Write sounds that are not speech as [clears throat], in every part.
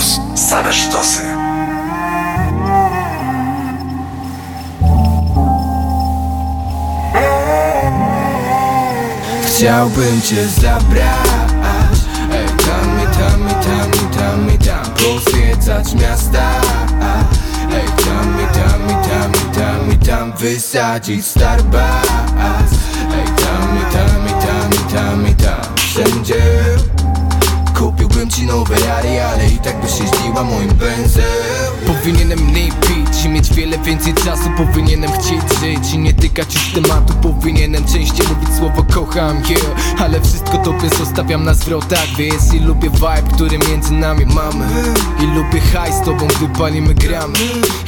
Campus. Same sztosy. Chciałbym cię zabrać Ej, tam i tam i tam i tam i tam Pozwiedzać miasta Ej, tam i tam i tam i tam i tam Wysadzić Starbucks Ej, tam i tam i tam i tam i tam Wszędzie Nowe rary, ale i tak byś jeździła moim benzem Powinienem mniej pić i mieć wiele więcej czasu Powinienem chcieć żyć i nie tykać już tematu Powinienem częściej mówić słowo kocham, yeah Ale wszystko tobie zostawiam na zwrotach, wiesz I lubię vibe, który między nami mamy I lubię hajs z tobą, gdy palimy gramy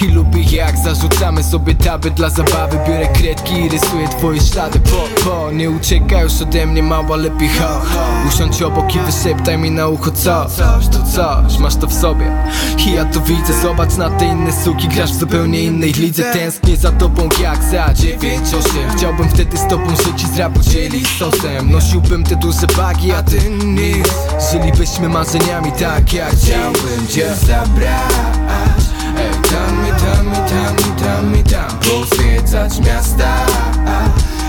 I lubię jak zarzucamy sobie taby dla zabawy Biorę kredki i rysuję twoje ślady Po, po, nie uciekaj już ode mnie mała, lepiej ho, ho Usiądź obok i wyszeptaj mi na ucho co Coś, to coś, masz to w sobie I ja to widzę, zobacz na te inne suki Grasz w zupełnie innej lidze Tęsknię za tobą jak za dziewięć osiem Chciałbym wtedy z tobą żyć i z rapu dzielić sosem Nosiłbym te duże bagi, a ty nic Żylibyśmy marzeniami tak jak Chciałbym cię zabrać Ej, tam i tam i tam i tam i tam Pozwiedzać miasta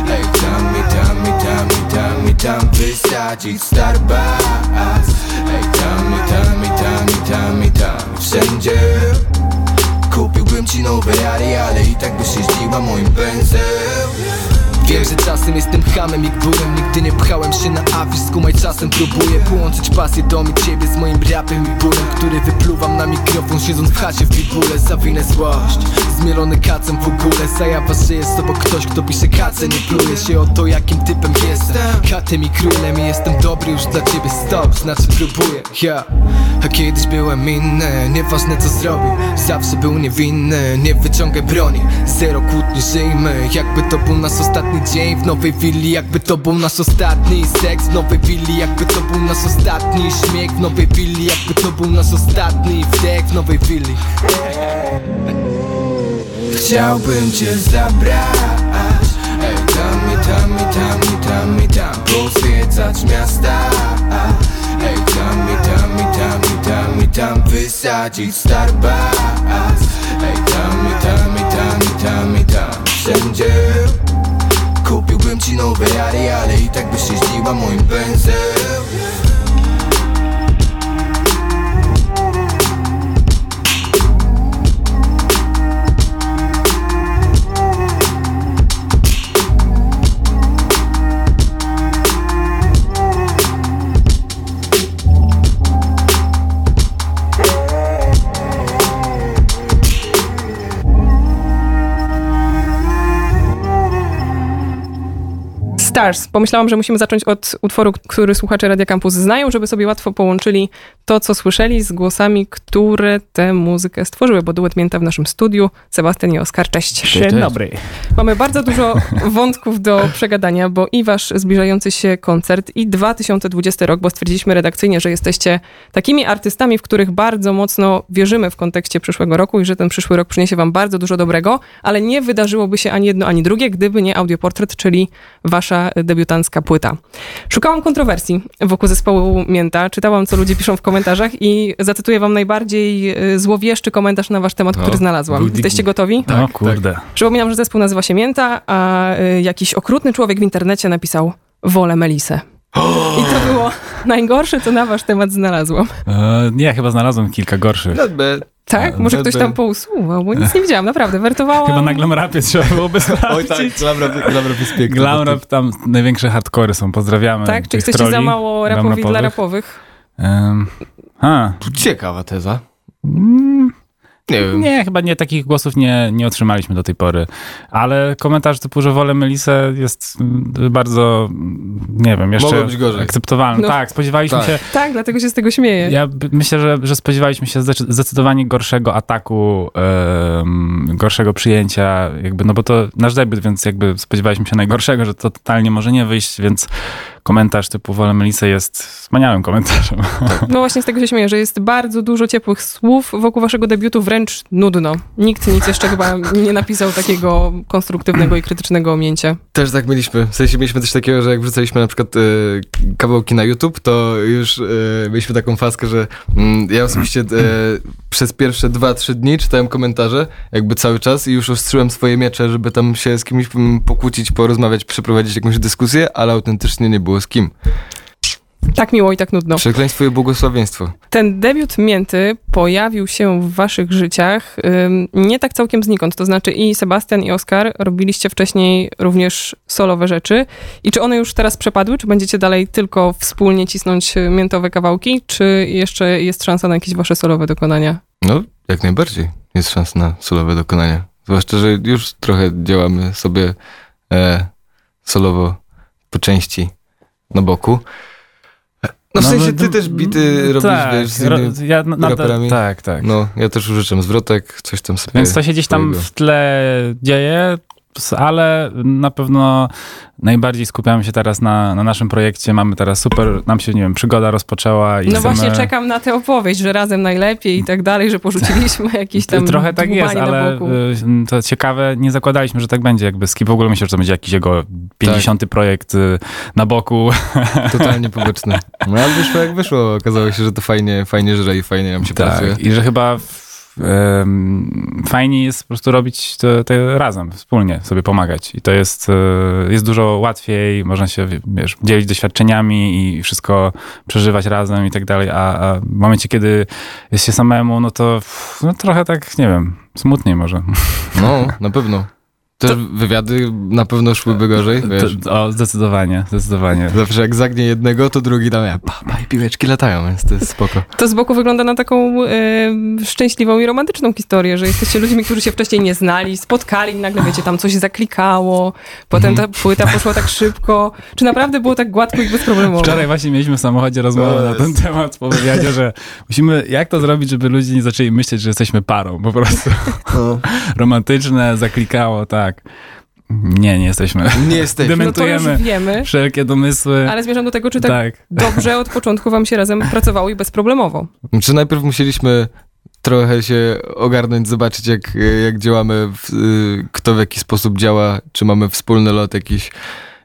Ej, tam i tam i tam i tam i tam Wysadzić Starbucks Ej, tam i tam i tam i tam i tam Wszędzie Kupiłbym ci nowe rary, ale i tak byś jeździła moim benzem Wiem, że czasem jestem hamem jak byłem Nigdy nie pchałem się na afisz Skumaj czasem próbuję połączyć pasję do mi ciebie Z moim rapem i bólem Który wypluwam na mikrofon Siedząc w chacie w bibule. Zawinę złość Zmielony kacem w ogóle. Zajawa, że jest obok ktoś Kto pisze kace Nie pluje się o to jakim typem jestem. Katem i królem i jestem dobry już dla ciebie Stop, znaczy próbuję. Ja A kiedyś byłem inny Nieważne co zrobił Zawsze był niewinny Nie wyciągaj broni. Zero kłótni żyjmy Jakby to był nasz ostatni dzień w nowej willi Jakby to był nasz ostatni seks w nowej willi Jakby to był nasz ostatni śmiech w nowej willi Jakby to był nasz ostatni wdech w nowej willi Chciałbym cię zabrać Ej, tam i tam i tam i tam i tam Pozwiedzać miasta Ej, tam i tam i tam i tam i tam Wysadzić Starbucks Ej, tam i tam i tam i tam i tam Wszędzie Kupiłbym ci nowe rary, ale i tak byś jeździła moim benzem Stars. Pomyślałam, że musimy zacząć od utworu, który słuchacze Radia Campus znają, żeby sobie łatwo połączyli to, co słyszeli z głosami, które tę muzykę stworzyły, bo duet Mięta w naszym studiu. Sebastian i Oskar, cześć. Dzień dobry. Mamy bardzo dużo [laughs] wątków do przegadania, bo i wasz zbliżający się koncert i 2020 rok, bo stwierdziliśmy redakcyjnie, że jesteście takimi artystami, w których bardzo mocno wierzymy w kontekście przyszłego roku i że ten przyszły rok przyniesie wam bardzo dużo dobrego, ale nie wydarzyłoby się ani jedno, ani drugie, gdyby nie audioportret, czyli wasza debiutancka płyta. Szukałam kontrowersji wokół zespołu Mięta, czytałam, co ludzie piszą w komentarzach i zacytuję wam najbardziej y, złowieszczy komentarz na wasz temat, który znalazłam. Jesteście gotowi? Tak, o kurde. Przypominam, że zespół nazywa się Mięta, a y, jakiś okrutny człowiek w internecie napisał wolę Melisę. I to było [gasps] najgorsze, co na wasz temat znalazłam. E, nie, chyba znalazłem kilka gorszych. Tak? Może ktoś tam pousuwał, bo nic nie [laughs] widziałam, naprawdę. Wertowałam... Chyba na glam rapie trzeba byłoby sprawdzić. Oj tak, glam rap, glam rap jest piękny. Glam rap, tam największe hardkory są, pozdrawiamy. Tak? Czy jesteście za mało rapowi dla rapowych. Um, a, Ciekawa teza. mm, Nie wiem. nie, chyba nie, takich głosów nie, nie otrzymaliśmy do tej pory. Ale komentarz typu, że wolę Melisę jest bardzo, nie wiem, jeszcze Mogło być gorzej. akceptowalny. No. Tak, spodziewaliśmy Tak. się, Tak, dlatego się z tego śmieję. Ja myślę, że, że spodziewaliśmy się zdecy- zdecydowanie gorszego ataku, gorszego przyjęcia, jakby, no bo to nasz debiut, więc jakby spodziewaliśmy się najgorszego, że to totalnie może nie wyjść, więc komentarz typu wolę Melisę jest wspaniałym komentarzem. [laughs] No właśnie z tego się śmieję, że jest bardzo dużo ciepłych słów wokół waszego debiutu, wręcz nudno. Nikt nic jeszcze chyba nie napisał takiego konstruktywnego i krytycznego omięcia. Też tak mieliśmy. W sensie mieliśmy coś takiego, że jak wrzucaliśmy na przykład e, kawałki na YouTube, to już e, mieliśmy taką faskę, że mm, ja osobiście e, przez pierwsze 2-3 dni czytałem komentarze, jakby cały czas i już ostrzyłem swoje miecze, żeby tam się z kimś pokłócić, porozmawiać, przeprowadzić jakąś dyskusję, ale autentycznie nie było z kim. Tak miło i tak nudno. Przekleństwo i błogosławieństwo. Ten debiut Mięty pojawił się w waszych życiach ym, nie tak całkiem znikąd. To znaczy i Sebastian i Oskar robiliście wcześniej również solowe rzeczy. I czy one już teraz przepadły? Czy będziecie dalej tylko wspólnie cisnąć y, miętowe kawałki? Czy jeszcze jest szansa na jakieś wasze solowe dokonania? No, jak najbardziej jest szansa na solowe dokonania. Zwłaszcza, że już trochę działamy sobie e, solowo po części na boku. No w No, sensie no, ty też bity robisz, tak, wiesz, z ro- innymi ja na- raperami. Tak, tak. No, ja też użyczam zwrotek, coś tam sobie... Więc to się gdzieś tam w tle dzieje, ale na pewno najbardziej skupiamy się teraz na, na naszym projekcie. Mamy teraz super, nam się, nie wiem, przygoda rozpoczęła i No chcemy... właśnie czekam na tę opowieść, że razem najlepiej i tak dalej, że porzuciliśmy [laughs] jakieś tam Trochę tak jest, ale y, to ciekawe, nie zakładaliśmy, że tak będzie. Jakby Skip w ogóle myślał, że to będzie jakiś jego 50. projekt y, na boku. [laughs] Totalnie poboczne. No ale wyszło jak wyszło. Okazało się, że to fajnie, fajnie żre i fajnie nam się pracuje. Tak, i że chyba w, em, fajniej jest po prostu robić to, to razem, wspólnie, sobie pomagać. I to jest, e, jest dużo łatwiej, można się, wiesz, dzielić doświadczeniami i wszystko przeżywać razem i tak dalej, a, a w momencie, kiedy jest się samemu, no to no, trochę tak, nie wiem, smutniej może. No, [laughs] na pewno. Te wywiady na pewno szłyby gorzej, wiesz. To, o, zdecydowanie, zdecydowanie. Zawsze jak zagnie jednego, to drugi tam ja, pa, pa, i piłeczki latają, więc to jest spoko. To z boku wygląda na taką e, szczęśliwą i romantyczną historię, że jesteście ludźmi, którzy się wcześniej nie znali, spotkali nagle, wiecie, tam coś zaklikało, potem ta płyta poszła tak szybko. Czy naprawdę było tak gładko i bezproblemowo? Wczoraj właśnie mieliśmy w samochodzie rozmowę No, na ten temat po wywiadzie, że musimy, jak to zrobić, żeby ludzie nie zaczęli myśleć, że jesteśmy parą, po prostu. [laughs] Romantyczne, zaklikało, tak. Nie, nie jesteśmy. Nie jesteśmy. [laughs] No to już Dementujemy wiemy, wszelkie domysły. ale zmierzam do tego, czy tak, tak. dobrze od początku wam się razem pracowało i bezproblemowo. Czy najpierw musieliśmy trochę się ogarnąć, zobaczyć jak, jak działamy, w, y, kto w jaki sposób działa, czy mamy wspólny lot jakiś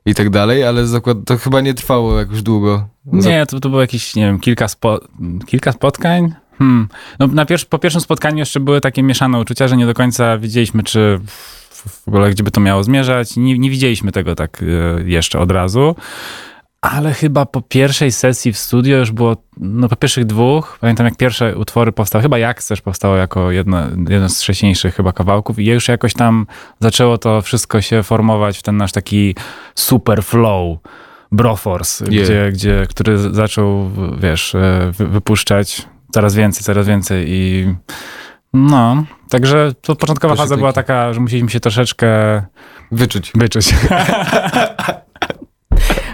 i tak dalej, ale zakład, to chyba nie trwało jakoś długo. Nie, to, to było jakieś, nie wiem, kilka, spo, kilka spotkań. Hmm. No, na pierwszy, po pierwszym spotkaniu jeszcze były takie mieszane uczucia, że nie do końca wiedzieliśmy, czy w, ogóle gdzie by to miało zmierzać. Nie, nie widzieliśmy tego tak e, jeszcze od razu. Ale chyba po pierwszej sesji w studio już było, no po pierwszych dwóch, pamiętam jak pierwsze utwory powstały, chyba Jak też powstało jako jedno, jeden z wcześniejszych chyba kawałków i już jakoś tam zaczęło to wszystko się formować w ten nasz taki super flow, Broforce, Yeah. gdzie, gdzie, który zaczął, wiesz, e, wy, wypuszczać coraz więcej, coraz więcej i no, także to początkowa faza taki- była taka, że musieliśmy się troszeczkę Wyczuć. wyczuć. [laughs]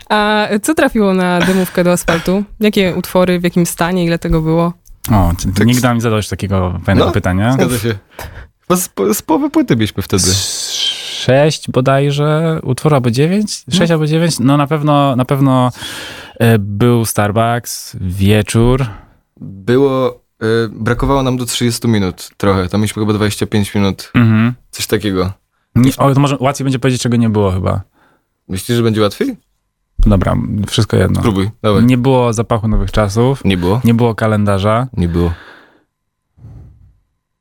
A co trafiło na dymówkę do asfaltu? Jakie utwory, w jakim stanie, ile tego było? O, ty, ty nigdy nam nie zadałeś takiego No, pytania. Zgadza się. Chyba z, z połowy płyty byliśmy wtedy. Sześć bodajże utworów, albo dziewięć? Sześć albo dziewięć? No na pewno, na pewno e, był Starbucks, wieczór. Było, brakowało nam do 30 minut trochę, tam mieliśmy chyba 25 minut, Mhm. coś takiego. Nie, o, to może łatwiej będzie powiedzieć, czego nie było chyba. Myślisz, że będzie łatwiej? Dobra, wszystko jedno. Spróbuj, dawaj. Nie było zapachu nowych czasów, Nie było? nie było kalendarza, Nie było.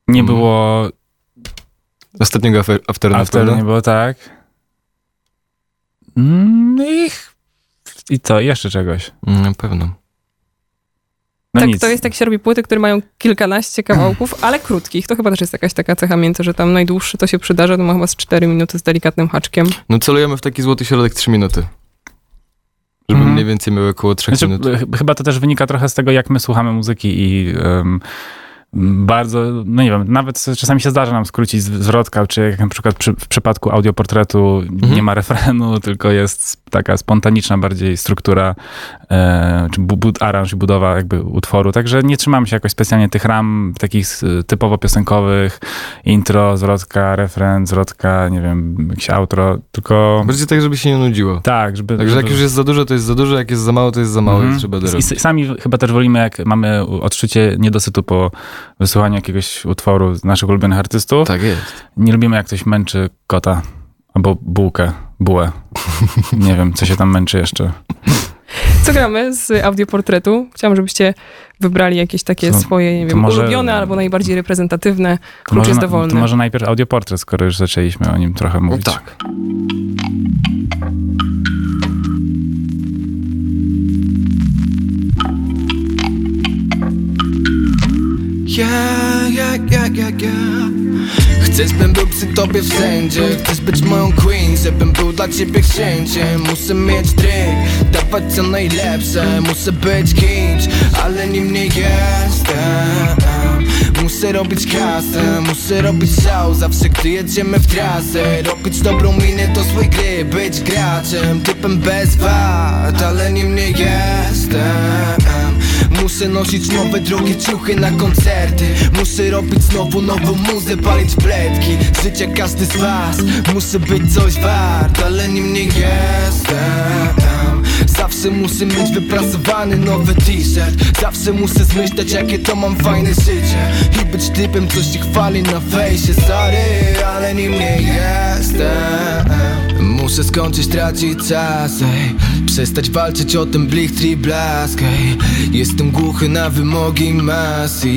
nie Mm. było Ostatniego after, after, prawda? nie było tak. Mm, I, I co, jeszcze czegoś. Mm, Na pewno. No tak, nic. to jest tak się robi płyty, które mają kilkanaście kawałków, [clears throat] ale krótkich. To chyba też jest jakaś taka cecha mięty, że tam najdłuższy to się przydarza, to ma chyba z 4 minuty z delikatnym haczkiem. No celujemy w taki złoty środek 3 minuty. Żeby Mhm. mniej więcej miały około 3 Znaczy, minut. ch- chyba to też wynika trochę z tego, jak my słuchamy muzyki i em, bardzo, no nie wiem, nawet czasami się zdarza nam skrócić zwrotka, czy jak na przykład przy, w przypadku audioportretu Mhm. nie ma refrenu, tylko jest taka spontaniczna bardziej struktura, e, czy bu, bu, aranż i budowa jakby utworu, także nie trzymamy się jakoś specjalnie tych ram takich e, typowo piosenkowych, intro, zwrotka, refren, zwrotka, nie wiem, jakieś outro, tylko Bardziej tak, żeby się nie nudziło. tak, żeby... Także jak żeby- już jest za dużo, to jest za dużo, jak jest za mało, to jest za mało Mhm. i trzeba I dorobić. s- sami chyba też wolimy, jak mamy odczucie niedosytu po wysłuchaniu jakiegoś utworu z naszych ulubionych artystów. Tak jest. Nie lubimy, jak ktoś męczy kota albo bułkę, bułę. [laughs] Nie wiem, co się tam męczy jeszcze. Co gramy z audioportretu? Chciałam, żebyście wybrali jakieś takie To- swoje, nie wiem, może- ulubione albo najbardziej reprezentatywne. Klucz może, jest dowolny. to może najpierw audioportret, skoro już zaczęliśmy o nim trochę mówić. Tak. Ja, ja, ja, ja, ja Chcesz, bym był przy tobie wszędzie. Chcesz być moją queen, żebym był dla ciebie księciem Muszę mieć drink, dawać co najlepsze. Muszę być kimś, ale nim nie jestem. Muszę robić kasę, muszę robić show. Zawsze gdy jedziemy w trasę. Robić dobrą minę do złej gry Być graczem, typem bez wad Ale nim nie jestem Muszę nosić nowe drogie ciuchy na koncerty. Muszę robić znowu nową muzę, palić pletki Życia każdy z was Muszę być coś wart, ale nim nie jestem Zawsze muszę mieć wypracowany nowy t-shirt. Zawsze muszę zmyślać jakie to mam fajne życie. I być typem, co się chwali na fejsie. Sorry, ale nim nie jestem Muszę skończyć tracić czas, ej. Przestać walczyć o ten blichtri blask ej. Jestem głuchy na wymogi masy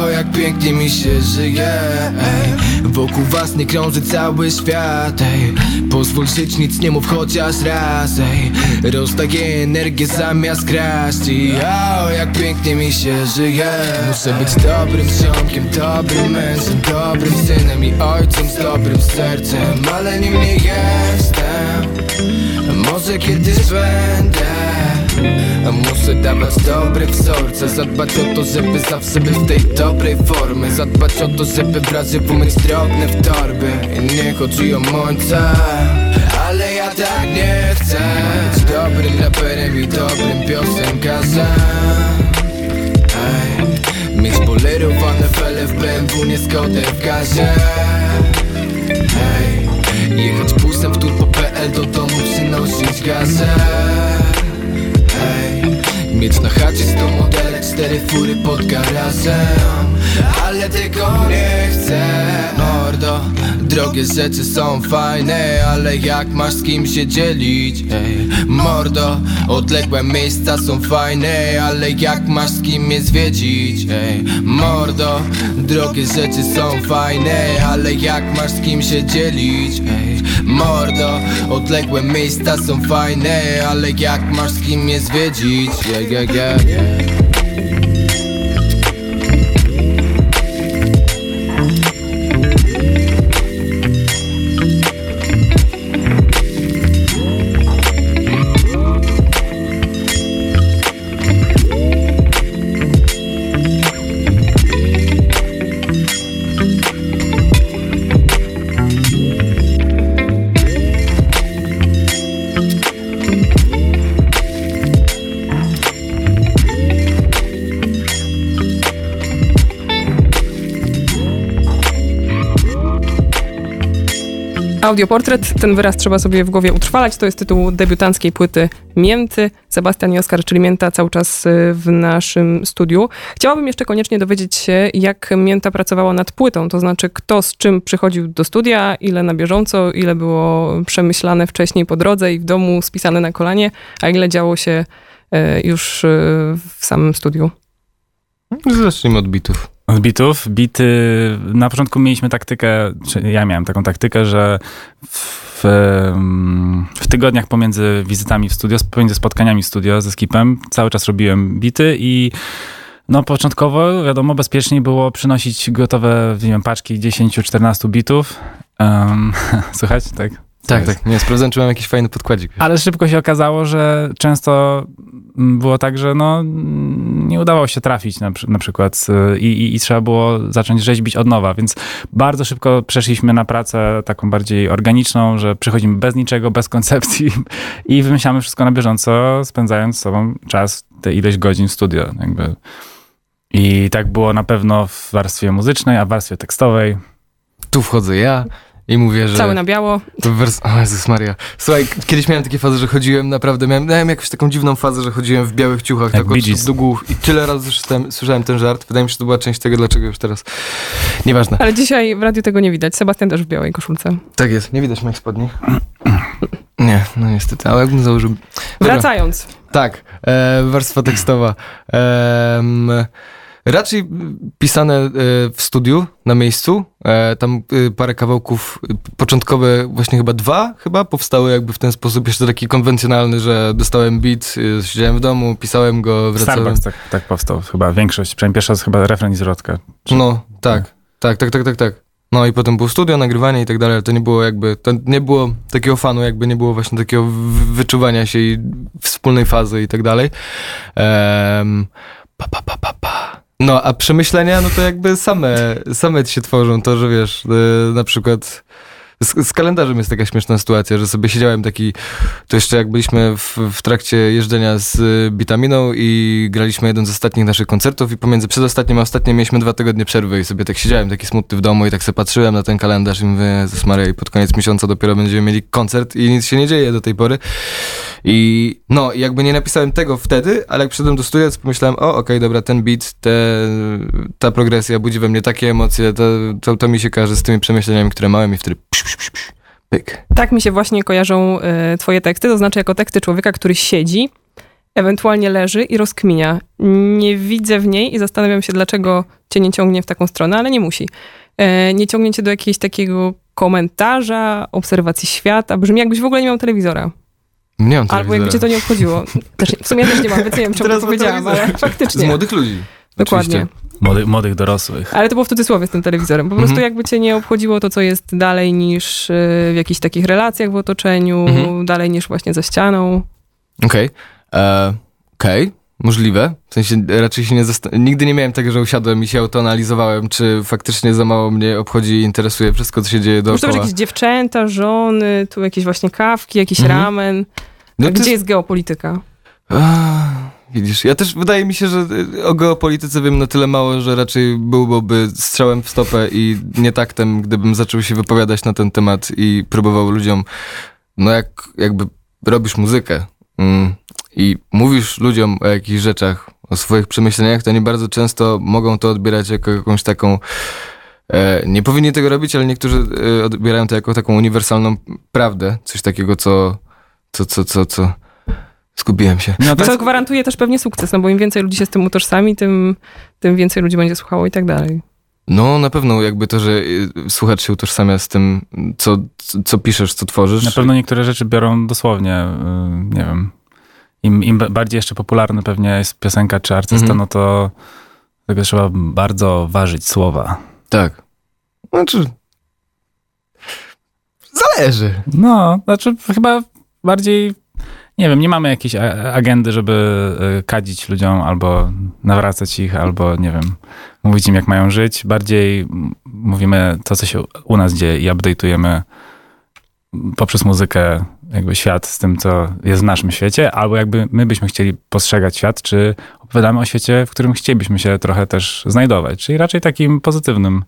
O, jak pięknie mi się żyje ej. Wokół was nie krąży cały świat ej. Pozwól żyć, nic nie mów chociaż raz ej. Rozdaję energię zamiast kraść I o, jak pięknie mi się żyje Muszę być dobrym ziomkiem, dobrym mężem Dobrym synem i ojcem z dobrym sercem Ale nim nie jestem Może kiedyś będę. Muszę dawać dobre wzorce Zadbać o to, żeby zawsze być w tej dobrej formie. Zadbać o to, żeby w razie umyć drobne w torby I nie chodzi o mońca Ale ja tak nie chcę. Być dobrym raperem i dobrym piosenkarzem. Mieć polerowane fele w BMW, nie Skodę w gazie Ej, Jechać busem w turbo.pl do domu przynosić gazę. Ej, Mieć na chacie 100 modele, cztery fury pod garażem Tego nie chcę, mordo Drogie rzeczy są fajne, ale jak masz z kim się dzielić? Ej, Mordo, odległe miejsca są fajne, ale jak masz z kim je zwiedzić? Ej, Mordo, drogie rzeczy są fajne, ale jak masz z kim się dzielić? Ej, Mordo, odległe miejsca są fajne, ale jak masz z kim je zwiedzić? Yeah, yeah, yeah. Audioportret, ten wyraz trzeba sobie w głowie utrwalać. To jest tytuł debiutanckiej płyty Mięty. Sebastian i Oskar, czyli Mięta, cały czas y, w naszym studiu. Chciałabym jeszcze koniecznie dowiedzieć się, jak Mięta pracowała nad płytą, to znaczy kto z czym przychodził do studia, ile na bieżąco, ile było przemyślane wcześniej po drodze i w domu spisane na kolanie, a ile działo się y, już y, w samym studiu. Zacznijmy od bitów. Od bitów. Bity, na początku mieliśmy taktykę, czy ja miałem taką taktykę, że w, w tygodniach pomiędzy wizytami w studio, pomiędzy spotkaniami w studio ze skipem, cały czas robiłem bity i no początkowo, wiadomo, bezpieczniej było przynosić gotowe, nie wiem, paczki 10-14 bitów. Um, [laughs] słuchać, tak? Tak, jest. tak. Nie, sprawdzałem, czy mam jakiś fajny podkładzik. Ale szybko się okazało, że często mm, było tak, że no, nie udawało się trafić na, na przykład i, i, i trzeba było zacząć rzeźbić od nowa, więc bardzo szybko przeszliśmy na pracę taką bardziej organiczną, że przychodzimy bez niczego, bez koncepcji [laughs] i wymyślamy wszystko na bieżąco, spędzając z sobą czas, tę ileś godzin w studio. Jakby. I tak było na pewno w warstwie muzycznej, a w warstwie tekstowej. Tu wchodzę ja i mówię, że... Cały na biało. To wers... O Jezus Maria. Słuchaj, kiedyś miałem takie fazy, że chodziłem naprawdę, miałem, miałem jakąś taką dziwną fazę, że chodziłem w białych ciuchach, Jak tak od do głów i tyle razy słyszałem, słyszałem ten żart. Wydaje mi się, że to była część tego, dlaczego już teraz... Nieważne. Ale dzisiaj w radiu tego nie widać. Sebastian też w białej koszulce. Tak jest, nie widać moich spodni. Nie, no niestety, ale jakbym założył... Dobra. Wracając. Tak, e, warstwa tekstowa. Em, raczej pisane e, w studiu, na miejscu. E, tam e, parę kawałków, początkowe, właśnie chyba dwa chyba, powstały jakby w ten sposób, jeszcze taki konwencjonalny, że dostałem beat, siedziałem w domu, pisałem go, wracałem. Starbucks tak, tak powstał chyba, większość, przynajmniej pierwsza jest chyba refren i zwrotka. No, tak, tak, tak, tak, tak, tak. No i potem było studio, nagrywanie i tak dalej, ale to nie było jakby, to nie było takiego fanu, jakby nie było właśnie takiego wyczuwania się i wspólnej fazy i tak dalej. Pa, pa, pa, pa. No, a przemyślenia, no to jakby same, same się tworzą, to, że wiesz, y, na przykład z, z kalendarzem jest taka śmieszna sytuacja, że sobie siedziałem taki, to jeszcze jak byliśmy w, w trakcie jeżdżenia z y, Bitaminą i graliśmy jeden z ostatnich naszych koncertów i pomiędzy przedostatnim a ostatnim mieliśmy dwa tygodnie przerwy i sobie tak siedziałem taki smutny w domu i tak sobie patrzyłem na ten kalendarz i mówię, Jezus Maria, i pod koniec miesiąca dopiero będziemy mieli koncert i nic się nie dzieje do tej pory. I no, jakby nie napisałem tego wtedy, ale jak przyszedłem do studia, to pomyślałem, o, okej, dobra, ten beat, te, ta progresja budzi we mnie takie emocje, to, to, to mi się kojarzy z tymi przemyśleniami, które miałem i wtedy psz, psz, psz, psz, pyk. Tak mi się właśnie kojarzą y, twoje teksty, to znaczy jako teksty człowieka, który siedzi, ewentualnie leży i rozkminia. Nie widzę w niej i zastanawiam się, dlaczego cię nie ciągnie w taką stronę, ale nie musi. E, nie ciągnie cię do jakiegoś takiego komentarza, obserwacji świata. Brzmi jakbyś w ogóle nie miał telewizora. Nie mam Albo jakby cię to nie obchodziło. Też, w sumie ja też nie mam, więc nie wiem, [laughs] czemu Teraz to powiedziałam, ale telewizor. Z faktycznie. młodych ludzi. Dokładnie. Oczywiście. Młody, młodych dorosłych. Ale to było w cudzysłowie z tym telewizorem. Po prostu Mhm. jakby cię nie obchodziło to, co jest dalej niż y, w jakichś takich relacjach w otoczeniu, Mhm. dalej niż właśnie za ścianą. Okej. E, Okej. Możliwe. W sensie raczej się nie zasta- Nigdy nie miałem tego, że usiadłem i się autoanalizowałem, czy faktycznie za mało mnie obchodzi i interesuje wszystko, co się dzieje to dookoła. już jakieś dziewczęta, żony, tu jakieś właśnie kawki, jakiś Mhm. ramen. No gdzie jest- jest geopolityka? Widzisz, ja też wydaje mi się, że y, o geopolityce wiem na tyle mało, że raczej byłby strzałem w stopę i nie taktem, gdybym zaczął się wypowiadać na ten temat i próbował ludziom, no jak jakby robisz muzykę mm, i mówisz ludziom o jakichś rzeczach, o swoich przemyśleniach, to oni bardzo często mogą to odbierać jako jakąś taką E, nie powinni tego robić, ale niektórzy e, odbierają to jako taką uniwersalną prawdę. Coś takiego, co. Co, co, co, co. Zgubiłem się. No to Co jest, gwarantuje też pewnie sukces, no bo im więcej ludzi się z tym utożsami, tym, tym więcej ludzi będzie słuchało i tak dalej. No, na pewno jakby to, że y, słuchacz się utożsamia z tym, co, co piszesz, co tworzysz. na pewno niektóre rzeczy biorą dosłownie, y, nie wiem. Im, Im bardziej jeszcze popularny pewnie jest piosenka czy artysta, Mhm. no to tego trzeba bardzo ważyć słowa. Tak. Znaczy. Zależy. No, znaczy chyba bardziej, nie wiem, nie mamy jakiejś agendy, żeby y, kadzić ludziom albo nawracać ich, albo nie wiem, mówić im jak mają żyć. Bardziej mówimy to, co się u nas dzieje i update'ujemy poprzez muzykę jakby świat z tym, co jest w naszym świecie, albo jakby my byśmy chcieli postrzegać świat, czy opowiadamy o świecie, w którym chcielibyśmy się trochę też znajdować, czyli raczej takim pozytywnym,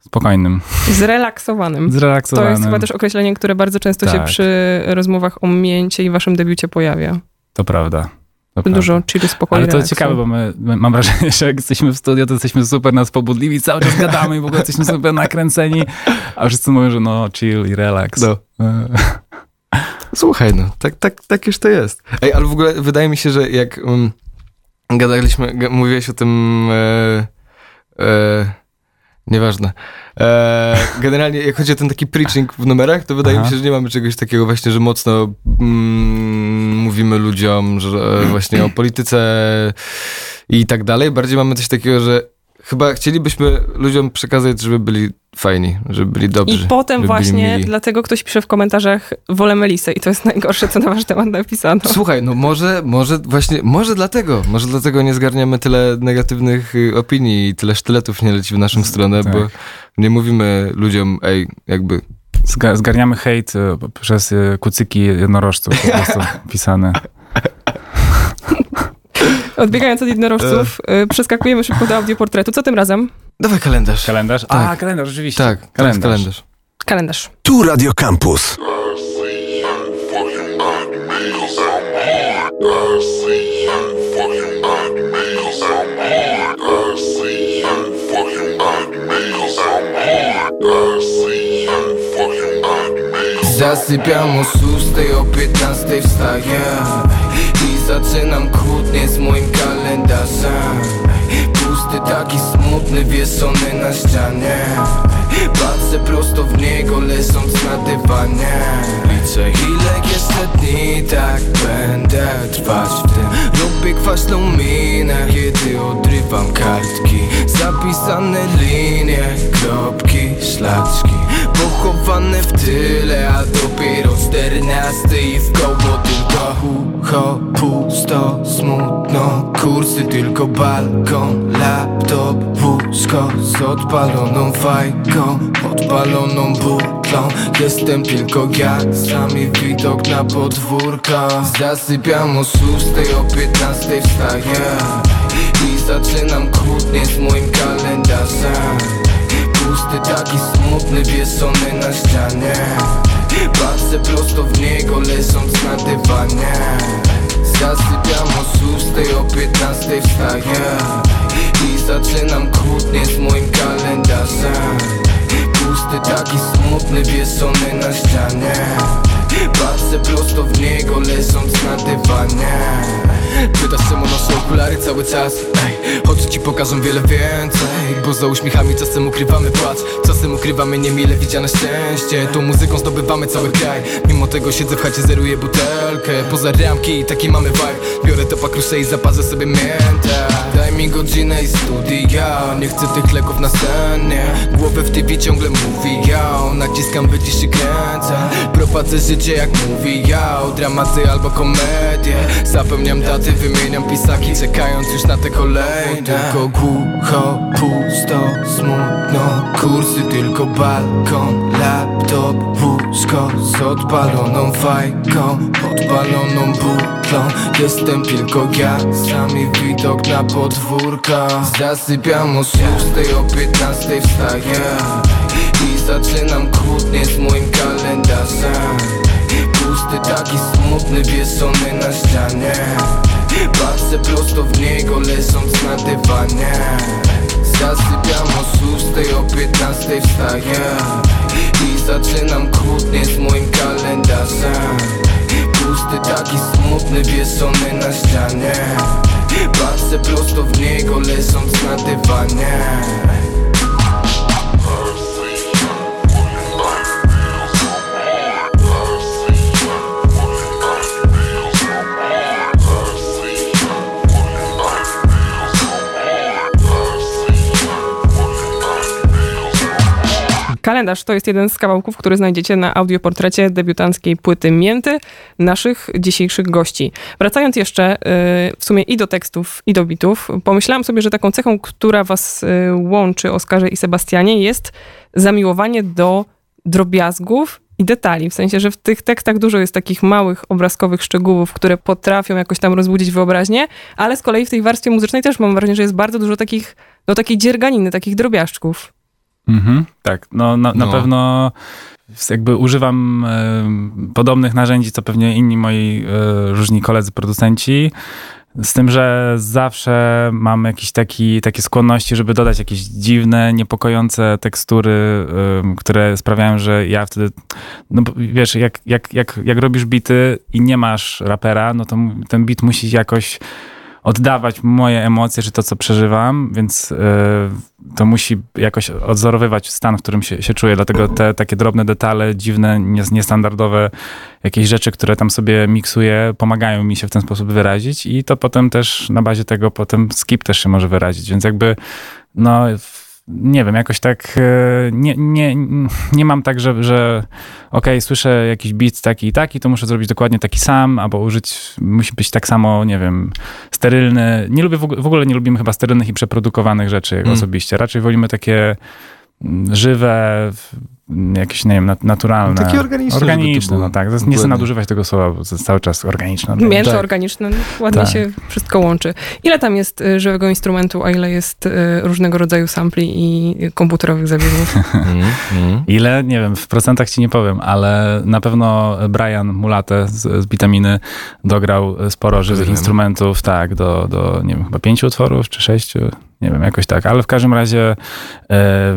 spokojnym, Zrelaksowanym. To zrelaksowanym. jest chyba też określenie, które bardzo często się Tak. przy rozmowach o mięcie i waszym debiucie pojawia. To prawda. To prawda. Dużo chillu, spokoju, Ale to relaksu. ciekawe, bo my, my, mam wrażenie, [laughs] że jak jesteśmy w studio, to jesteśmy super nas pobudliwi, cały czas gadamy i w ogóle jesteśmy super nakręceni, a wszyscy mówią, że no chill i relax. No. Słuchaj, no, tak, tak, tak już to jest. Ej, ale w ogóle wydaje mi się, że jak um, gadaliśmy, ga, mówiłeś o tym, e, e, nieważne. E, generalnie, jak chodzi o ten taki preaching w numerach, to wydaje Aha. mi się, że nie mamy czegoś takiego właśnie, że mocno mm, mówimy ludziom, że właśnie o polityce i tak dalej. Bardziej mamy coś takiego, że chyba chcielibyśmy ludziom przekazać, żeby byli fajni, żeby byli dobrzy. I potem właśnie mili. dlatego ktoś pisze w komentarzach wolę Melisę i to jest najgorsze, co na wasz temat napisano. Słuchaj, no może, może właśnie, może dlatego, może dlatego nie zgarniamy tyle negatywnych y, opinii i tyle sztyletów nie leci w naszą stronę, Tak. bo nie mówimy ludziom, ej, jakby, Zga- zgarniamy hejt y, przez y, kucyki jednorożców po prostu [laughs] pisane. Odbiegając od jednorożców, y, przeskakujemy szybko do audioportretu. Co tym razem? dawaj kalendarz. Kalendarz? Tak. A, kalendarz, oczywiście. Tak, teraz kalendarz. kalendarz. Kalendarz. Tu Radio Campus. Zasypiam o szóstej, o 15 wstaję I zaczynam kłótnie z moim kalendarzem. Pusty taki smutny, wieszony na ścianie. Patrzę prosto w niego, leżąc na dywanie. Liczę ile jeszcze dni tak będę trwać w tym. Robię kwaśną minę, kiedy odrywam kartki. Zapisane linie, kropki, szlaczki. Pochowane w tyle, a dopiero czternasty i w koło tylko ucho pusto, smutno. Kursy tylko balkon, laptop, łóżko Z odpaloną fajką, odpaloną butlą. Jestem tylko ja, sami widok na podwórko. Zasypiam o szóstej, o piętnastej wstaję. I zaczynam kłótnie z moim kalendarzem. Pusty taki smutny, wieszony na ścianie Patrzę prosto w niego, leżąc na dywanie. Zasypiam o szóstej, o piętnastej wstaję. I zaczynam kłótnie z moim kalendarzem. Pusty taki smutny, wieszony na ścianie. Patrzę prosto w niego, leżąc na dywanie Pytasz czemu noszę okulary cały czas? Ej, Oczy ci pokażą wiele więcej? Bo za uśmiechami czasem ukrywamy płacz. Czasem ukrywamy niemile widziane szczęście. Tą muzyką zdobywamy cały kraj. Mimo tego siedzę w chacie, zeruję butelkę. Poza ramki taki mamy vibe. Biorę to pakruszę i zaparzę sobie miętę. Daj mi godzinę i studia. Nie chcę tych leków na scenie. Głowę w TV ciągle mówi ja Naciskam wycisz i kręcę. Prowadzę życie jak mówi ja. Dramaty albo komedie. Zapełniam daty, wymieniam pisaki Czekając już na te kolejne. Tylko głucho, pusto, smutno. Kursy tylko balkon Laptop, łóżko Z odpaloną fajką Odpaloną butlą. Jestem tylko ja Sami widok na podwórko. Zasypiam o szóstej, o piętnastej wstaję. I zaczynam kłótnie z moim kalendarzem Pusty taki smutny, wieszony na ścianie. Patrzę prosto w niego, leżąc na dywanie. Zasypiam o szóstej, o piętnastej wstaję. I zaczynam kłótnie z moim kalendarzem. Pusty taki smutny, wieszony na ścianie. Patrzę prosto w niego, leżąc na dywanie Kalendarz to jest jeden z kawałków, który znajdziecie na audioportrecie debiutanckiej płyty Mięty naszych dzisiejszych gości. Wracając jeszcze y, w sumie i do tekstów, i do bitów, pomyślałam sobie, że taką cechą, która was y, łączy, Oskarze i Sebastianie, jest zamiłowanie do drobiazgów i detali. W sensie, że w tych tekstach dużo jest takich małych, obrazkowych szczegółów, które potrafią jakoś tam rozbudzić wyobraźnię, ale z kolei w tej warstwie muzycznej też mam wrażenie, że jest bardzo dużo takich, no takiej dzierganiny, takich drobiażdżków. Mhm, tak, no na, na No. pewno jakby używam e, podobnych narzędzi, co pewnie inni moi e, różni koledzy producenci. Z tym, że zawsze mam jakieś taki, takie skłonności, żeby dodać jakieś dziwne, niepokojące tekstury, em, które sprawiają, że ja wtedy, no wiesz, jak, jak, jak, jak robisz bity i nie masz rapera, no to ten bit musi jakoś oddawać moje emocje, czy to, co przeżywam, więc e, to musi jakoś odzorowywać stan, w którym się, się czuję. Dlatego te takie drobne detale, dziwne, nies- niestandardowe, jakieś rzeczy, które tam sobie miksuję, pomagają mi się w ten sposób wyrazić i to potem też na bazie tego potem skip też się może wyrazić. Więc jakby no nie wiem, jakoś tak e, nie, nie, nie mam tak, że, że okej, okay, słyszę jakiś beat taki i taki, to muszę zrobić dokładnie taki sam, albo użyć, musi być tak samo, nie wiem, sterylny. Nie lubię, w ogóle nie lubimy chyba sterylnych i przeprodukowanych rzeczy mm. osobiście. Raczej wolimy takie mm, żywe, jakieś, nie wiem, naturalne. Takie organiczne. Organiczne, no tak. Nie chcę nadużywać tego słowa, bo to jest cały czas organiczne. Mięso tak. organiczne, ładnie tak. się wszystko łączy. Ile tam jest y, żywego instrumentu, a ile jest y, różnego rodzaju sampli i komputerowych zabiegów? [laughs] mm, mm. Ile? Nie wiem, w procentach ci nie powiem, ale na pewno Brian Mulate z, z Bitaminy dograł sporo żywych instrumentów, tak, do, do, nie wiem, chyba pięciu utworów, czy sześciu, nie wiem, jakoś tak, ale w każdym razie e,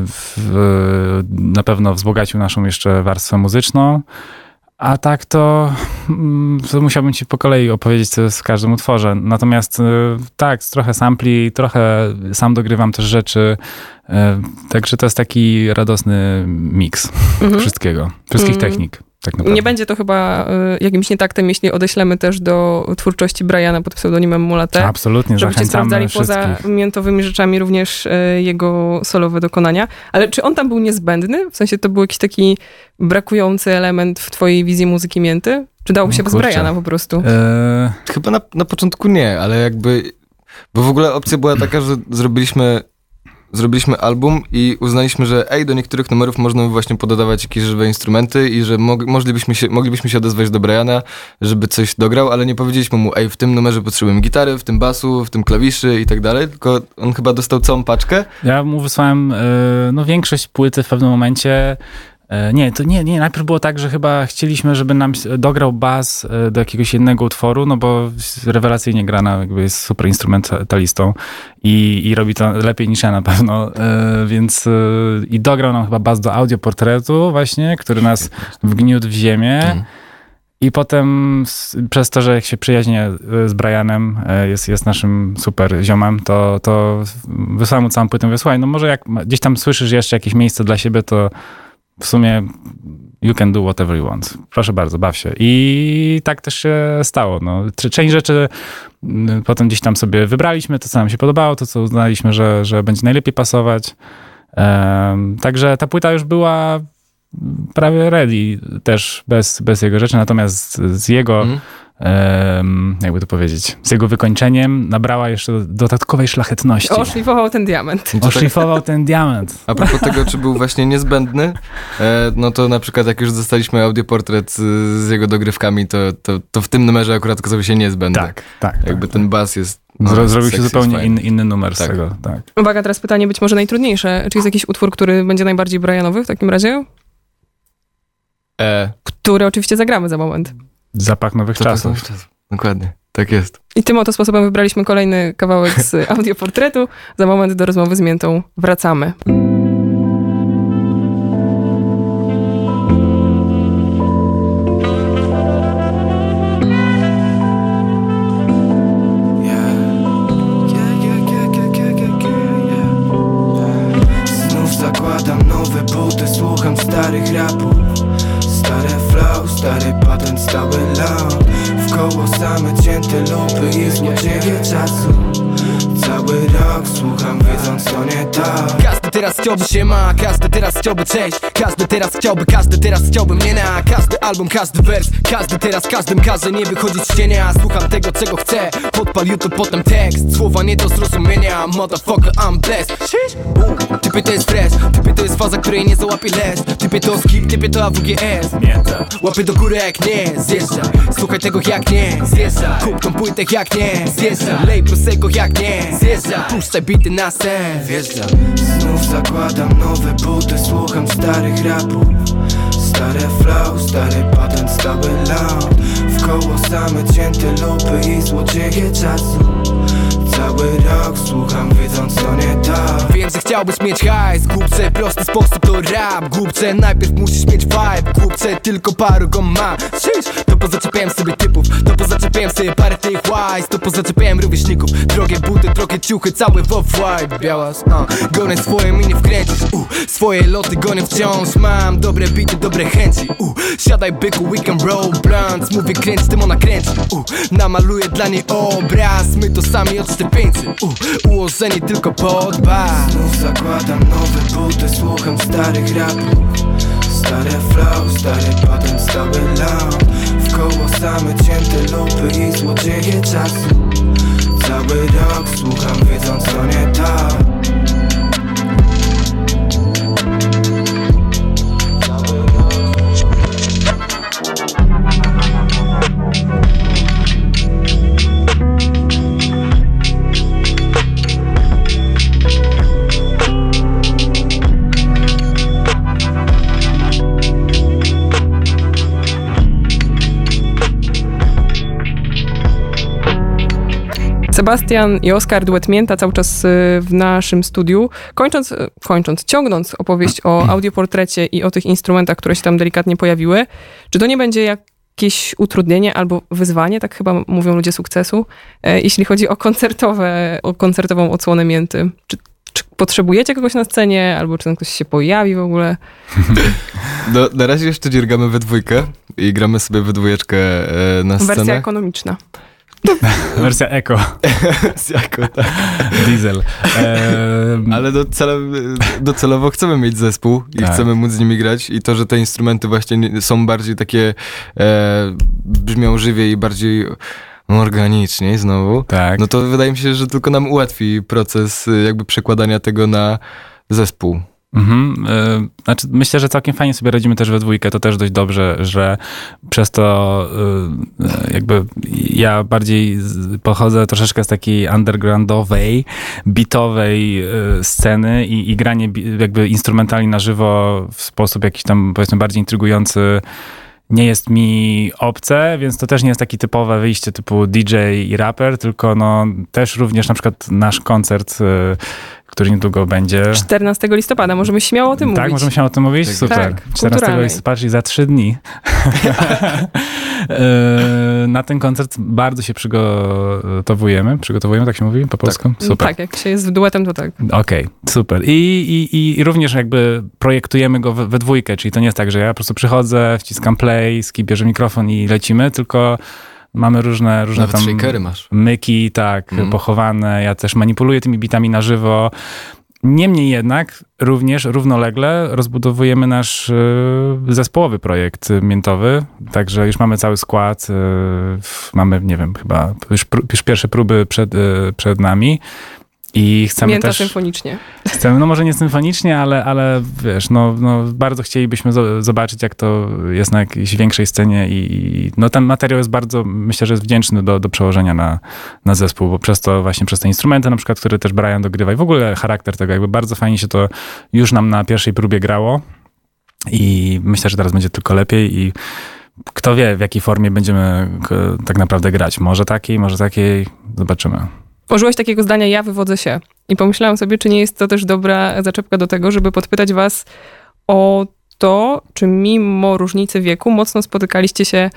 w, na pewno wzbogacił naszą jeszcze warstwę muzyczną. A tak to, mm, to musiałbym ci po kolei opowiedzieć, co jest w każdym utworze. Natomiast e, tak, trochę sampli, trochę sam dogrywam też rzeczy. E, także to jest taki radosny miks mhm. wszystkiego, wszystkich mhm. technik. Tak nie będzie to chyba y, jakimś nietaktem, jeśli odeślemy też do twórczości Briana pod pseudonimem Mulate. Absolutnie, Żebyście sprawdzali poza miętowymi rzeczami również y, jego solowe dokonania. Ale czy on tam był niezbędny? W sensie to był jakiś taki brakujący element w twojej wizji muzyki mięty? Czy dało się no, bez Briana po prostu? Eee... Chyba na, na początku nie, ale jakby... Bo w ogóle opcja była taka, że zrobiliśmy zrobiliśmy album i uznaliśmy, że ej, do niektórych numerów można właśnie pododawać jakieś żywe instrumenty i że mo moglibyśmy, się, moglibyśmy się odezwać do Briana, żeby coś dograł, ale nie powiedzieliśmy mu, ej, w tym numerze potrzebujemy gitary, w tym basu, w tym klawiszy i tak dalej, tylko on chyba dostał całą paczkę. Ja mu wysłałem y, no, większość płyty w pewnym momencie nie, to nie, nie, najpierw było tak, że chyba chcieliśmy, żeby nam dograł bas e, do jakiegoś jednego utworu, no bo rewelacyjnie grana, jakby jest super instrumentalistą i, i robi to lepiej niż ja na pewno, e, więc i dograł nam chyba bas do audioportretu właśnie, który nas wgniótł w ziemię. Mhm. I potem przez to, że jak się przyjaźnie z Brianem, jest, jest naszym super ziomem, to, to wysłałem mu całą płytę, mówię, słuchaj, no może jak gdzieś tam słyszysz jeszcze jakieś miejsce dla siebie, to w sumie you can do whatever you want. Proszę bardzo, baw się. I tak też się stało. No. Część rzeczy mm, potem gdzieś tam sobie wybraliśmy, to co nam się podobało, to co uznaliśmy, że, że będzie najlepiej pasować. Um, także ta płyta już była prawie ready też bez, bez jego rzeczy, natomiast z jego mm jakby to powiedzieć, z jego wykończeniem nabrała jeszcze dodatkowej szlachetności. Oszlifował ten diament. Oszlifował ten diament. A propos tego, czy był właśnie niezbędny, e, no to na przykład jak już dostaliśmy audioportret z jego dogrywkami, to, to, to w tym numerze akurat okazał się niezbędny. Tak, tak. Jakby tak, ten bas jest no, Zrobił się zupełnie inny, inny numer tak. z tego. Tak. Uwaga, teraz pytanie być może najtrudniejsze. Czy jest jakiś utwór, który będzie najbardziej Brianowy w takim razie? E. Który oczywiście zagramy za moment. Zapach nowych Zapach czasów. Nowych czasów. Dokładnie, tak jest. I tym oto sposobem wybraliśmy kolejny kawałek z [laughs] audioportretu. Za moment do rozmowy z Miętą wracamy. Same cięte lupy i złodzieje czasu. Cały rok słucham wiedząc co nie tak chciałby się ma, każdy teraz chciałby cześć. Każdy teraz chciałby, każdy teraz chciałby mnie na. Każdy album, każdy wers, każdy teraz każdym każe Nie wychodzić z cienia, słucham tego czego chcę. Podpal YouTube, potem tekst, słowa nie do zrozumienia. Motherfucker, I'm blessed. Typy to jest fresh, typy to jest faza, której nie załapie les. Typy to skill, typy to AWGS Łapy do góry jak nie, zjeżdżaj Słuchaj tego jak nie, zjeżdżaj Kup tą płytę jak nie, zjeżdżaj Lej prosego jak nie, zjeżdżaj Puszczaj bity na sen, wjeżdżaj Znów zakładam nowe buty, słucham starych rapów. Stare flow, stary patent, stały loud. W koło same cięte lupy i złodzieje czasu Cały rok słucham wiedząc co nie tak Wiem, że chciałbyś mieć hajs Głupcze, prosty sposób to rap. Głupcze, najpierw musisz mieć vibe Głupcze, tylko paru go ma. Szysz, to pozaczepiałem sobie typów To pozaczepiałem sobie parę tych wise To pozaczepiałem rówieśników Drogie buty, drogie ciuchy, cały w off-white Białas, uh. Gonę swoje mi nie wkręcisz uh. Swoje loty gonię wciąż. Mam dobre bity, dobre chęci. Uh. Siadaj byku, we can roll blunts. Mówię kręć, tym ona kręci. Uh. Namaluję dla niej obraz. My to sami odszczepimy 500 U, Ułożenie tylko pod bar Znów zakładam nowe buty, słucham starych rapów. Stare flow, stary patent, stały loud W koło same cięte lupy i złodzieje czasu. Cały rok słucham wiedząc co nie tak Sebastian i Oskar, duet Mięta, cały czas y, w naszym studiu. Kończąc, y, kończąc, ciągnąc opowieść o audioportrecie i o tych instrumentach, które się tam delikatnie pojawiły, czy to nie będzie jakieś utrudnienie albo wyzwanie, tak chyba mówią ludzie sukcesu, e, jeśli chodzi o koncertowe, o koncertową odsłonę Mięty? Czy, czy potrzebujecie kogoś na scenie, albo czy tam ktoś się pojawi w ogóle? [laughs] No, na razie jeszcze dziergamy we dwójkę i gramy sobie we dwójeczkę e, na Wersja scenę. ekonomiczna. [laughs] Wersja Eco, Jako, tak. [laughs] diesel. Ehm, Ale docele, docelowo chcemy mieć zespół i Tak. chcemy móc z nimi grać i to, że te instrumenty właśnie nie- są bardziej takie, e, brzmią żywiej i bardziej organicznie znowu, tak. no to wydaje mi się, że tylko nam ułatwi proces e, jakby przekładania tego na zespół. Mhm. y, Znaczy, myślę, że całkiem fajnie sobie radzimy też we dwójkę. To też dość dobrze, że przez to y, y, jakby ja bardziej pochodzę troszeczkę z takiej undergroundowej, bitowej sceny i, i granie jakby instrumentali na żywo w sposób jakiś tam powiedzmy bardziej intrygujący nie jest mi obce, więc to też nie jest takie typowe wyjście typu DJ i raper, tylko no też również na przykład nasz koncert, y, który niedługo będzie. 14 listopada, możemy śmiało o tym Tak, mówić. możemy się o tym mówić? Tak, Super. tak, 14 kulturalnej. listopada, czyli za trzy dni. [laughs] E, Na ten koncert bardzo się przygotowujemy. Przygotowujemy, tak się mówi po polsku? Super. Tak, jak się jest w duetem, to tak. Okej, super. I, i, I również jakby projektujemy go we, we dwójkę, czyli to nie jest tak, że ja po prostu przychodzę, wciskam play, skip bierze mikrofon i lecimy, tylko mamy różne, różne Nawet tam shakery masz. myki, tak, Mhm. pochowane. Ja też manipuluję tymi bitami na żywo. Niemniej jednak również równolegle rozbudowujemy nasz y, zespołowy projekt y, miętowy, także już mamy cały skład, y, mamy, nie wiem, chyba już, już pierwsze próby przed, przed nami i chcemy Mięta też... symfonicznie. Chcemy, no może nie symfonicznie, ale, ale wiesz, no, no bardzo chcielibyśmy zo- zobaczyć, jak to jest na jakiejś większej scenie i i no ten materiał jest bardzo, myślę, że jest wdzięczny do, do przełożenia na, na zespół, bo przez to właśnie, przez te instrumenty na przykład, które też Brian dogrywa i w ogóle charakter tego, jakby bardzo fajnie się to już nam na pierwszej próbie grało i myślę, że teraz będzie tylko lepiej i kto wie, w jakiej formie będziemy tak naprawdę grać. Może takiej, może takiej, zobaczymy. Użyłeś takiego zdania, ja wywodzę się. I pomyślałam sobie, czy nie jest to też dobra zaczepka do tego, żeby podpytać was o to, czy mimo różnicy wieku mocno spotykaliście się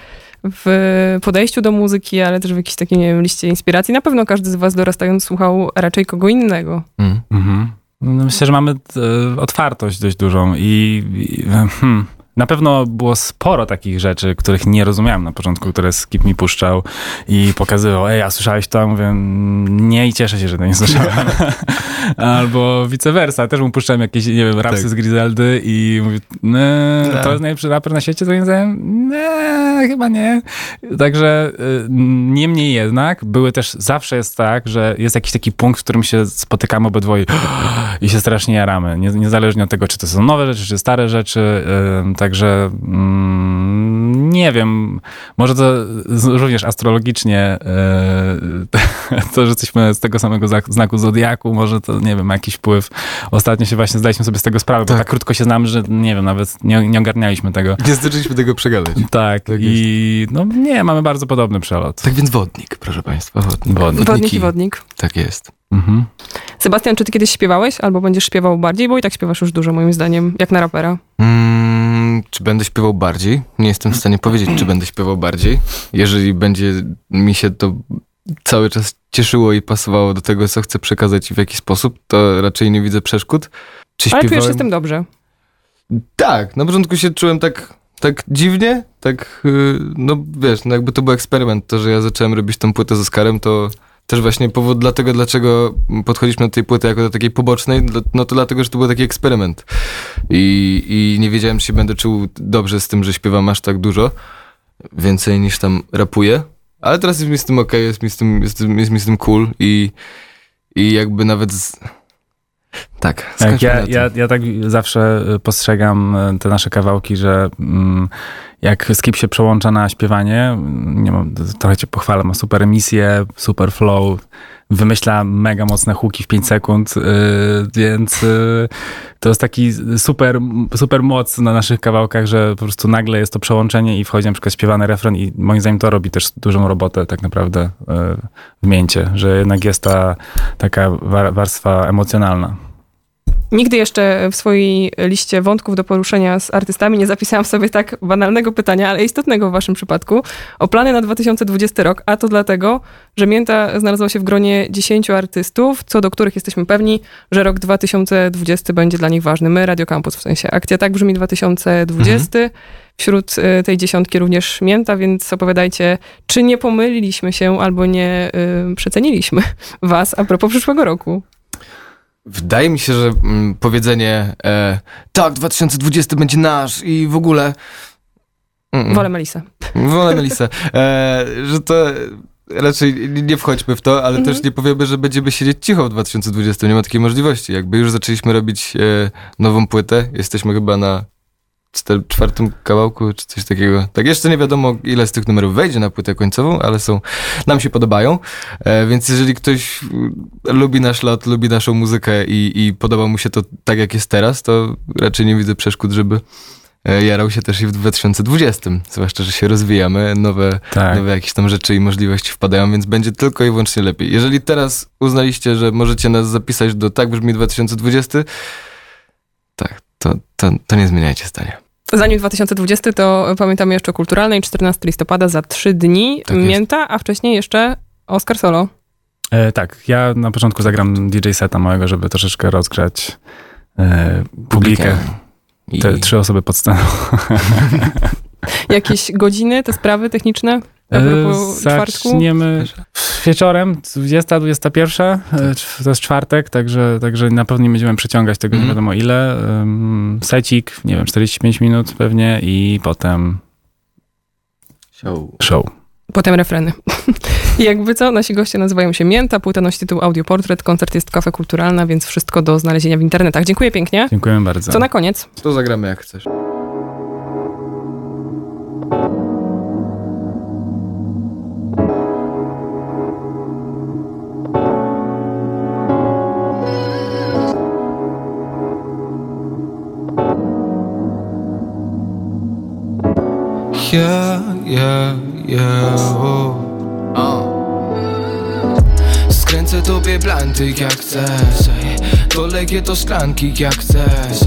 w podejściu do muzyki, ale też w jakiejś takiej, nie wiem, liście inspiracji. Na pewno każdy z was dorastając słuchał raczej kogo innego. Mm. Mhm. No, myślę, że mamy e, otwartość dość dużą i, i hmm, na pewno było sporo takich rzeczy, których nie rozumiałem na początku, które Skip mi puszczał i pokazywał, ej, a słyszałeś to? Mówię, "Mm, nie i cieszę się, że to nie słyszałem. [laughs] Albo vice versa, też mu puszczałem jakieś, nie wiem, rapsy Tak. z Griseldy i mówi, "Nie, to Tak. jest najlepszy raper na świecie, to znam, nie, chyba nie. Także y, niemniej jednak były też, zawsze jest tak, że jest jakiś taki punkt, w którym się spotykamy obydwoje [gasps] i się strasznie jaramy. Nie, niezależnie od tego, czy to są nowe rzeczy, czy stare rzeczy. Ym, także mm, nie wiem, może to również astrologicznie yy, to, że jesteśmy z tego samego znak- znaku zodiaku, może to, nie wiem, ma jakiś wpływ. Ostatnio się właśnie zdaliśmy sobie z tego sprawę, bo Tak. tak krótko się znamy, że nie wiem, nawet nie, nie ogarnialiśmy tego. Nie zdążyliśmy tego przegadać. Tak, Tak i no nie, mamy bardzo podobny przelot. Tak więc wodnik, proszę państwa, wodnik. Wodnik. Wodnik i wodnik. Tak jest. Mhm. Sebastian, czy ty kiedyś śpiewałeś, albo będziesz śpiewał bardziej? Bo i tak śpiewasz już dużo, moim zdaniem, jak na rapera. Mm, czy będę śpiewał bardziej? Nie jestem w stanie powiedzieć, czy będę śpiewał bardziej. Jeżeli będzie mi się to cały czas cieszyło i pasowało do tego, co chcę przekazać i w jaki sposób, to raczej nie widzę przeszkód. Czy Ale czujesz się z tym dobrze. Tak, na początku się czułem tak, tak dziwnie, tak, yy, no wiesz, no jakby to był eksperyment. To, że ja zacząłem robić tą płytę z Oskarem, to też właśnie powód dlatego, dlaczego podchodziliśmy do tej płyty jako do takiej pobocznej, dla- no to dlatego, że to był taki eksperyment. I, I nie wiedziałem, czy się będę czuł dobrze z tym, że śpiewam aż tak dużo, więcej niż tam rapuję. Ale teraz jest mi z tym okej, jest, mi z tym, jest, jest mi z tym cool i, i jakby nawet z... Tak, Tak, ja, ja, ja tak zawsze postrzegam y, te nasze kawałki, że mm, jak Skip się przełącza na śpiewanie, nie mam, trochę cię pochwalę, ma super emisję, super flow, wymyśla mega mocne huki w 5 sekund, y, więc y, to jest taki super, super moc na naszych kawałkach, że po prostu nagle jest to przełączenie i wchodzi na przykład śpiewany refren i moim zdaniem to robi też dużą robotę tak naprawdę y, w mięcie, że jednak jest ta taka wa- warstwa emocjonalna. Nigdy jeszcze w swojej liście wątków do poruszenia z artystami nie zapisałam sobie tak banalnego pytania, ale istotnego w waszym przypadku, o plany na 2020 rok, a to dlatego, że Mięta znalazła się w gronie 10 artystów, co do których jesteśmy pewni, że rok 2020 będzie dla nich ważny. My, Radio Campus, w sensie akcja tak brzmi 2020. Wśród y, tej dziesiątki również Mięta, więc opowiadajcie, czy nie pomyliliśmy się albo nie y, przeceniliśmy [laughs] was a propos przyszłego roku. Wydaje mi się, że mm, powiedzenie e, tak, 2020 będzie nasz i w ogóle... Mm, Wolę Melisę. Wolę Melisę. E, że to raczej nie wchodźmy w to, ale Mhm. też nie powiemy, że będziemy siedzieć cicho w 2020. Nie ma takiej możliwości. Jakby już zaczęliśmy robić e, nową płytę, jesteśmy chyba na czwartym kawałku, czy coś takiego. Tak jeszcze nie wiadomo, ile z tych numerów wejdzie na płytę końcową, ale są, nam się podobają. E, więc jeżeli ktoś mm, lubi nasz lot, lubi naszą muzykę i, i podoba mu się to tak, jak jest teraz, to raczej nie widzę przeszkód, żeby e, jarał się też i w 2020. Zwłaszcza, że się rozwijamy, nowe, Tak. nowe jakieś tam rzeczy i możliwości wpadają, więc będzie tylko i wyłącznie lepiej. Jeżeli teraz uznaliście, że możecie nas zapisać do tak brzmi 2020, tak, to, to, to nie zmieniajcie zdania. Zanim 2020, to pamiętamy jeszcze o kulturalnej, 14 listopada za trzy dni Tak jest. Mięta, a wcześniej jeszcze Oscar Solo. E, tak, ja na początku zagram DJ seta małego, żeby troszeczkę rozgrzać e, publikę. I Te trzy osoby pod sceną. [laughs] Jakieś godziny, te sprawy techniczne? A propos E, czwartku? Zaczniemy wieczorem, 20, 21, e, cz- to jest czwartek, także, także na pewno nie będziemy przeciągać tego nie Mhm. wiadomo ile. Um, secik, nie wiem, 45 minut pewnie i potem Show. show. Potem refreny. I [laughs] Jakby co, nasi goście nazywają się Mięta, płyta nosi tytuł Audioportret, koncert jest kafe kulturalna, więc wszystko do znalezienia w internetach. Dziękuję pięknie. Dziękuję bardzo. Co na koniec? To zagramy jak chcesz. Yeah, yeah, yeah, oh. Skręcę tobie blanty jak chcesz ej. Doleję do szklanki jak chcesz.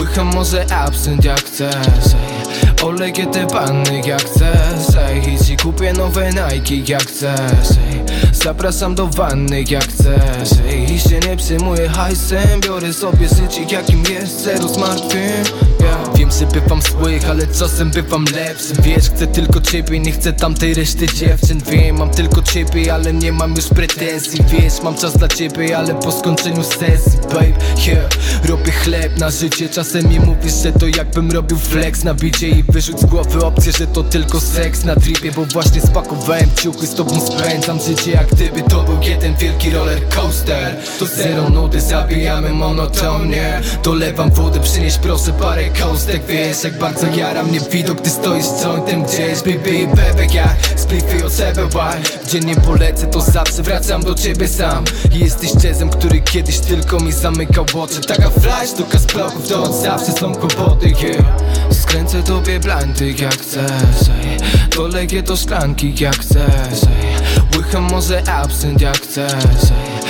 Łycham może absynt jak chcesz ej. Oleję te panny jak chcesz ej. I ci kupię nowe Nike jak chcesz ej. Zapraszam do wanny jak chcesz ej. I się nie przejmuję hajsem Biorę sobie życie jakim jest Zero zmartwień yeah. Wiem, bywam złych, ale czasem bywam lepszy Wiesz, chcę tylko ciebie, nie chcę tamtej reszty dziewczyn. Wiem, mam tylko ciebie, ale nie mam już pretensji. Wiesz, mam czas dla ciebie, ale po skończeniu sesji Babe, yeah, robię chleb na życie Czasem mi mówisz, że to jakbym robił flex na bicie I wyrzuć z głowy opcję, że to tylko seks na tripie Bo właśnie spakowałem ciuchy, z tobą spędzam życie Jak gdyby to był jeden wielki roller coaster. To zero nudy, zabijamy monotonnie Dolewam wodę, przynieś proszę parę kostek Wiesz jak bardzo jara mnie widok, gdy stoisz z jointem gdzieś Baby i bebek jak spliffy od sebe why Gdzie nie polecę to zawsze wracam do ciebie sam I Jesteś jazzem, który kiedyś tylko mi zamykał oczy Taka flash, to z bloków, to od zawsze są kłopoty yeah. Skręcę tobie blanty jak chcesz ej. Doleję do szklanki jak chcesz ej. Łycham może absynt jak chcesz ej.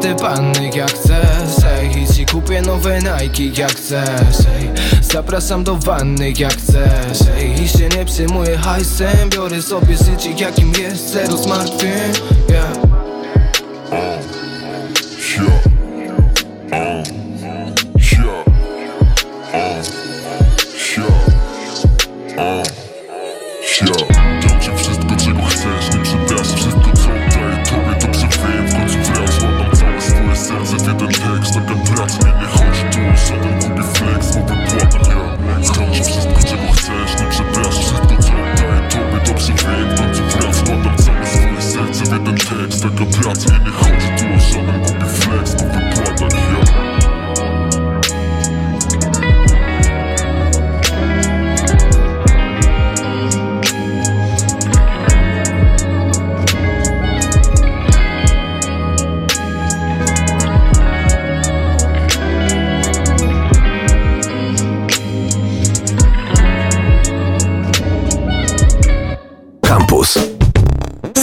Te panny jak chcesz. I ci kupię nowe Nike jak chcesz. Zapraszam do wanny jak chcesz ej. I się nie przejmuję hajsem Biorę sobie życie jakim jest Zero zmartwień yeah.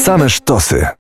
Same sztosy.